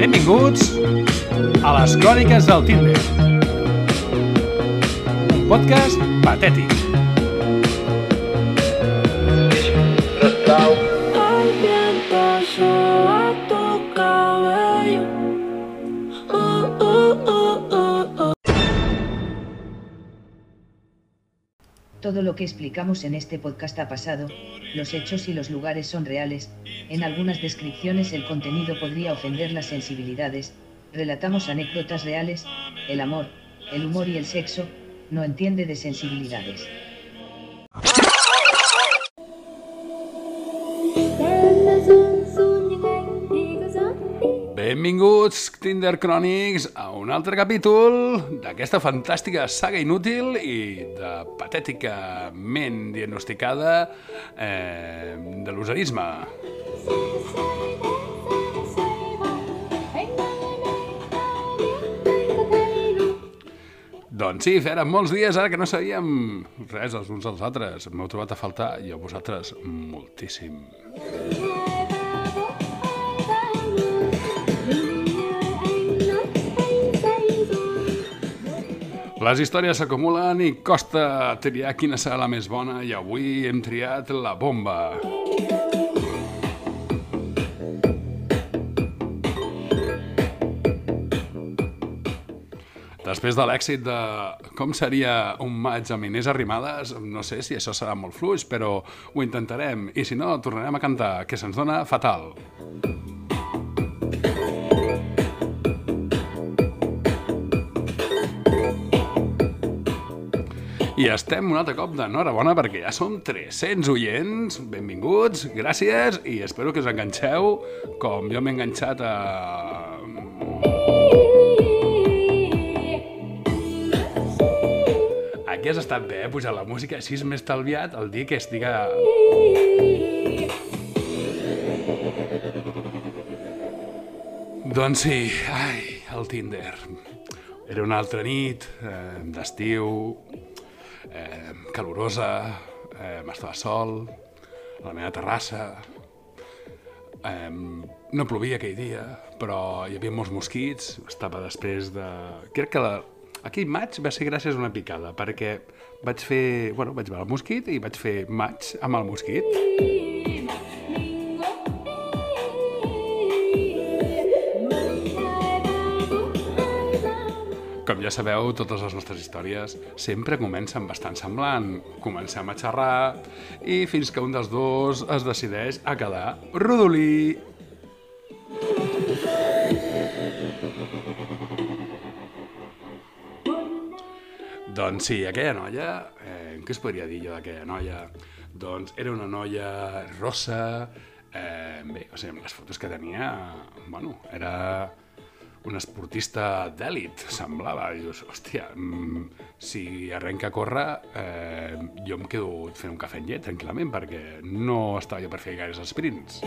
Benvinguts a les Cròniques del Tinder. Un podcast patètic. Todo lo que explicamos en este podcast ha pasado, los hechos y los lugares son reales, en algunas descripciones el contenido podría ofender las sensibilidades, relatamos anécdotas reales, el amor, el humor y el sexo, no entiende de sensibilidades. Benvinguts, Tinder Chronics, a un altre capítol d'aquesta fantàstica saga inútil i de patèticament diagnosticada eh, de l'userisme. Doncs sí, feren molts dies ara que no sabíem res els uns dels altres. M'heu trobat a faltar i a vosaltres moltíssim. Les històries s'acumulen i costa triar quina serà la més bona i avui hem triat la bomba. Després de l'èxit de com seria un maig amb Inés Arrimadas, no sé si això serà molt fluix, però ho intentarem. I si no, tornarem a cantar, que se'ns dona fatal. I estem un altre cop d'enhorabona perquè ja som 300 oients. Benvinguts, gràcies i espero que us enganxeu com jo m'he enganxat a... Aquí has estat bé, eh? Pujar la música així és més talviat el dia que estiga... Doncs sí, ai, el Tinder. Era una altra nit, eh, d'estiu, eh, calorosa, eh, estava sol, a la meva terrassa, eh, no plovia aquell dia, però hi havia molts mosquits, estava després de... Crec que la... aquell maig va ser gràcies a una picada, perquè vaig fer... Bueno, vaig veure el mosquit i vaig fer maig amb el mosquit. Ja sabeu, totes les nostres històries sempre comencen bastant semblant. Comencem a xerrar i fins que un dels dos es decideix a quedar rodolí. Doncs sí, aquella noia, eh, què es podria dir jo d'aquella noia? Doncs era una noia rossa, eh, bé, o sigui, amb les fotos que tenia, bueno, era un esportista d'èlit, semblava. I dius, hòstia, mm, si arrenca a córrer, eh, jo em quedo fent un cafè amb llet, tranquil·lament, perquè no estava jo per fer gaires sprints.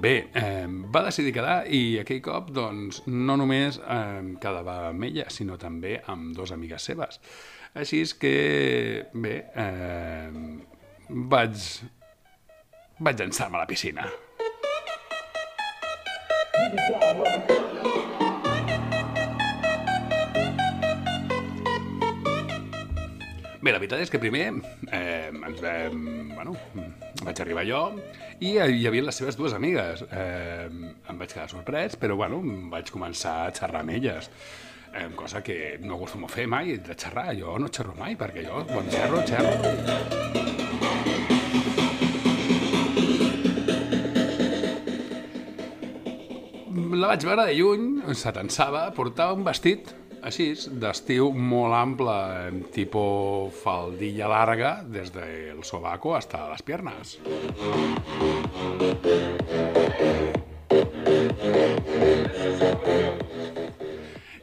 Bé, eh, va decidir quedar i aquell cop doncs, no només eh, quedava amb ella, sinó també amb dos amigues seves. Així és que, bé, eh, vaig, vaig llançar-me a la piscina. Bé, la veritat és que primer eh, ens vam, bueno, vaig arribar jo i hi havia les seves dues amigues. Eh, em vaig quedar sorprès, però bueno, vaig començar a xerrar amb elles. Eh, cosa que no acostumo a fer mai, de xerrar. Jo no xerro mai, perquè jo, quan xerro, xerro. La vaig veure de lluny, s'atensava, portava un vestit així, d'estiu molt ample, tipus faldilla larga, des del sobaco hasta les piernas.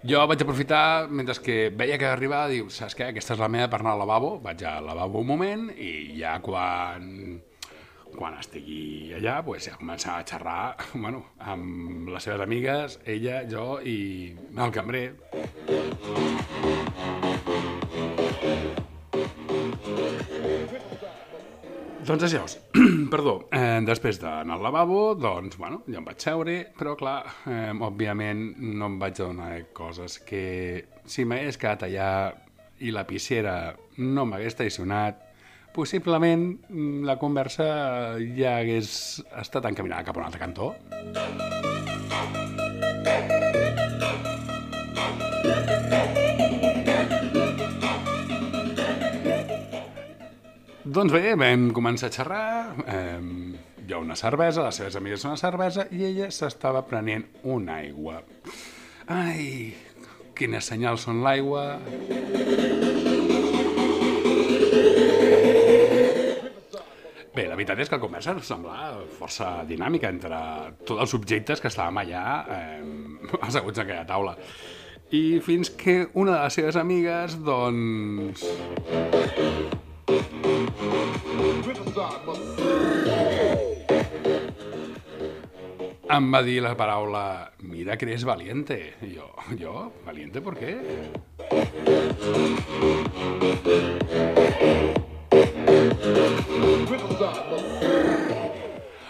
Jo vaig aprofitar, mentre que veia que arribava, diu, saps què, aquesta és la meva per anar al lavabo, vaig al lavabo un moment i ja quan, quan estigui allà, pues, ja començar a xerrar bueno, amb les seves amigues, ella, jo i el cambrer. Doncs això, perdó, eh, després d'anar al lavabo, doncs, bueno, ja em vaig seure, però clar, eh, òbviament no em vaig donar coses que si m'hagués quedat allà i la pissera no m'hagués traicionat, possiblement mm, la conversa ja hagués estat encaminada cap a un altre cantó. Doncs bé, vam començar a xerrar, eh, jo una cervesa, les seves amigues una cervesa, i ella s'estava prenent una aigua. Ai, quines senyals són l'aigua. Bé, la veritat és que la conversa em sembla força dinàmica entre tots els subjectes que estàvem allà eh, asseguts en aquella taula. I fins que una de les seves amigues, doncs... Em va dir la paraula, mira que eres valiente. I jo, jo? Valiente por qué?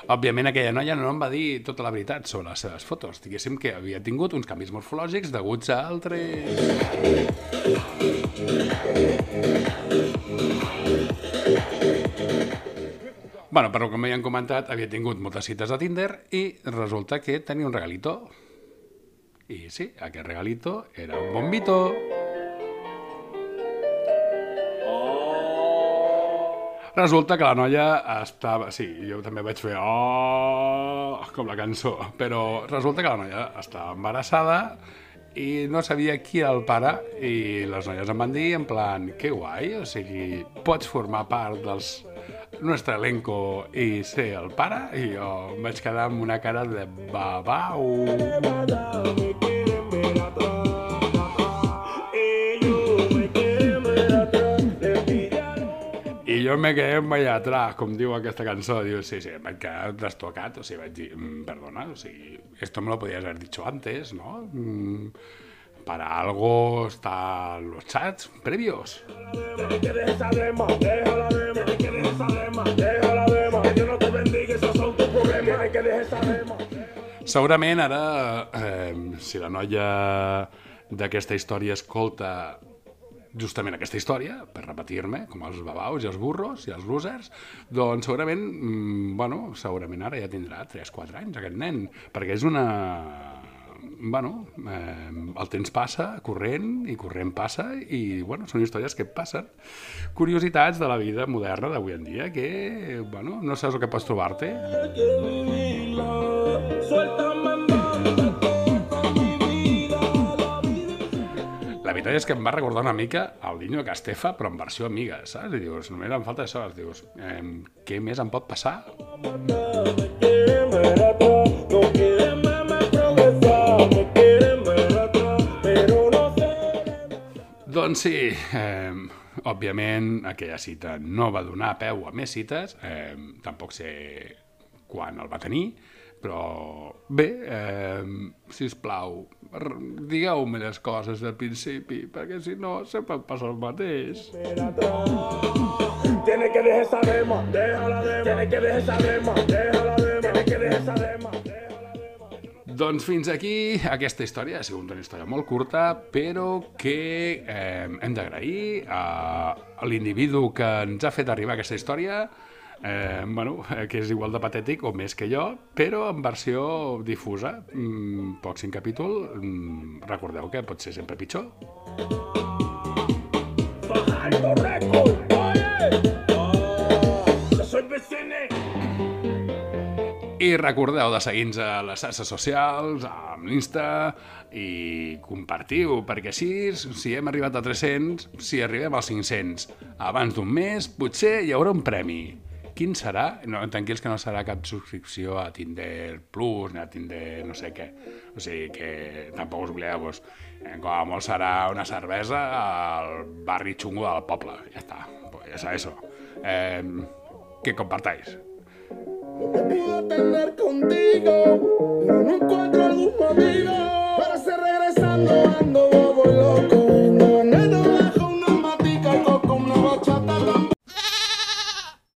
Òbviament aquella noia no em va dir tota la veritat sobre les seves fotos. Diguéssim que havia tingut uns canvis morfològics deguts a altres... Bueno, però com ja han comentat, havia tingut moltes cites a Tinder i resulta que tenia un regalito. I sí, aquest regalito era un bombito. Resulta que la noia estava... Sí, jo també vaig fer... Oh, com la cançó. Però resulta que la noia estava embarassada i no sabia qui era el pare i les noies em van dir en plan, que guai, o sigui, pots formar part dels nostre elenco i ser el pare i jo em vaig quedar amb una cara de babau. I jo me quedé allà atrás, com diu aquesta cançó. Diu, sí, sí, vaig quedar destocat. O sigui, vaig dir, "Mm, perdona, o sigui, esto me lo podías haber dicho antes, ¿no? Mm, para algo están los chats previos. Segurament ara, eh, si la noia d'aquesta història escolta justament aquesta història, per repetir-me, com els babaus i els burros i els losers, doncs segurament, mm, bueno, segurament ara ja tindrà 3-4 anys aquest nen, perquè és una... Bueno, eh, el temps passa corrent i corrent passa i, bueno, són històries que passen. Curiositats de la vida moderna d'avui en dia que, bueno, no saps el que pots trobar-te. que veritat és que em va recordar una mica el Niño Castefa, però en versió amiga, saps? I dius, només em falta això, dius, eh, què més em pot passar? Doncs sí, eh, òbviament aquella cita no va donar peu a més cites, eh, tampoc sé quan el va tenir, però bé, eh, si us plau, digueu-me les coses del principi, perquè si no sempre em passa el mateix. Tiene que dejar esa dema, déjala dema. Tiene que dejar esa dema, déjala dema. Tiene que dejar esa dema. Doncs fins aquí aquesta història. Ha sigut una història molt curta, però que eh, hem d'agrair a, a l'individu que ens ha fet arribar aquesta història, eh, bueno, eh, que és igual de patètic o més que jo, però en versió difusa. Mm, cinc capítol, mm, recordeu que pot ser sempre pitjor. I recordeu de seguir-nos a les xarxes socials, a l'Insta, i compartiu, perquè així, si hem arribat a 300, si arribem als 500 abans d'un mes, potser hi haurà un premi. Quin serà? No, tranquils que no serà cap subscripció a Tinder Plus ni a Tinder no sé què. O sigui que tampoc us oblideu-vos. Eh, Com a molt serà una cervesa al barri xungo del poble. Ja està. Pues ya sabes eso. Eh, que compartáis. Lo que puedo tener contigo, pero no encuentro algún motivo para seguir regresando ando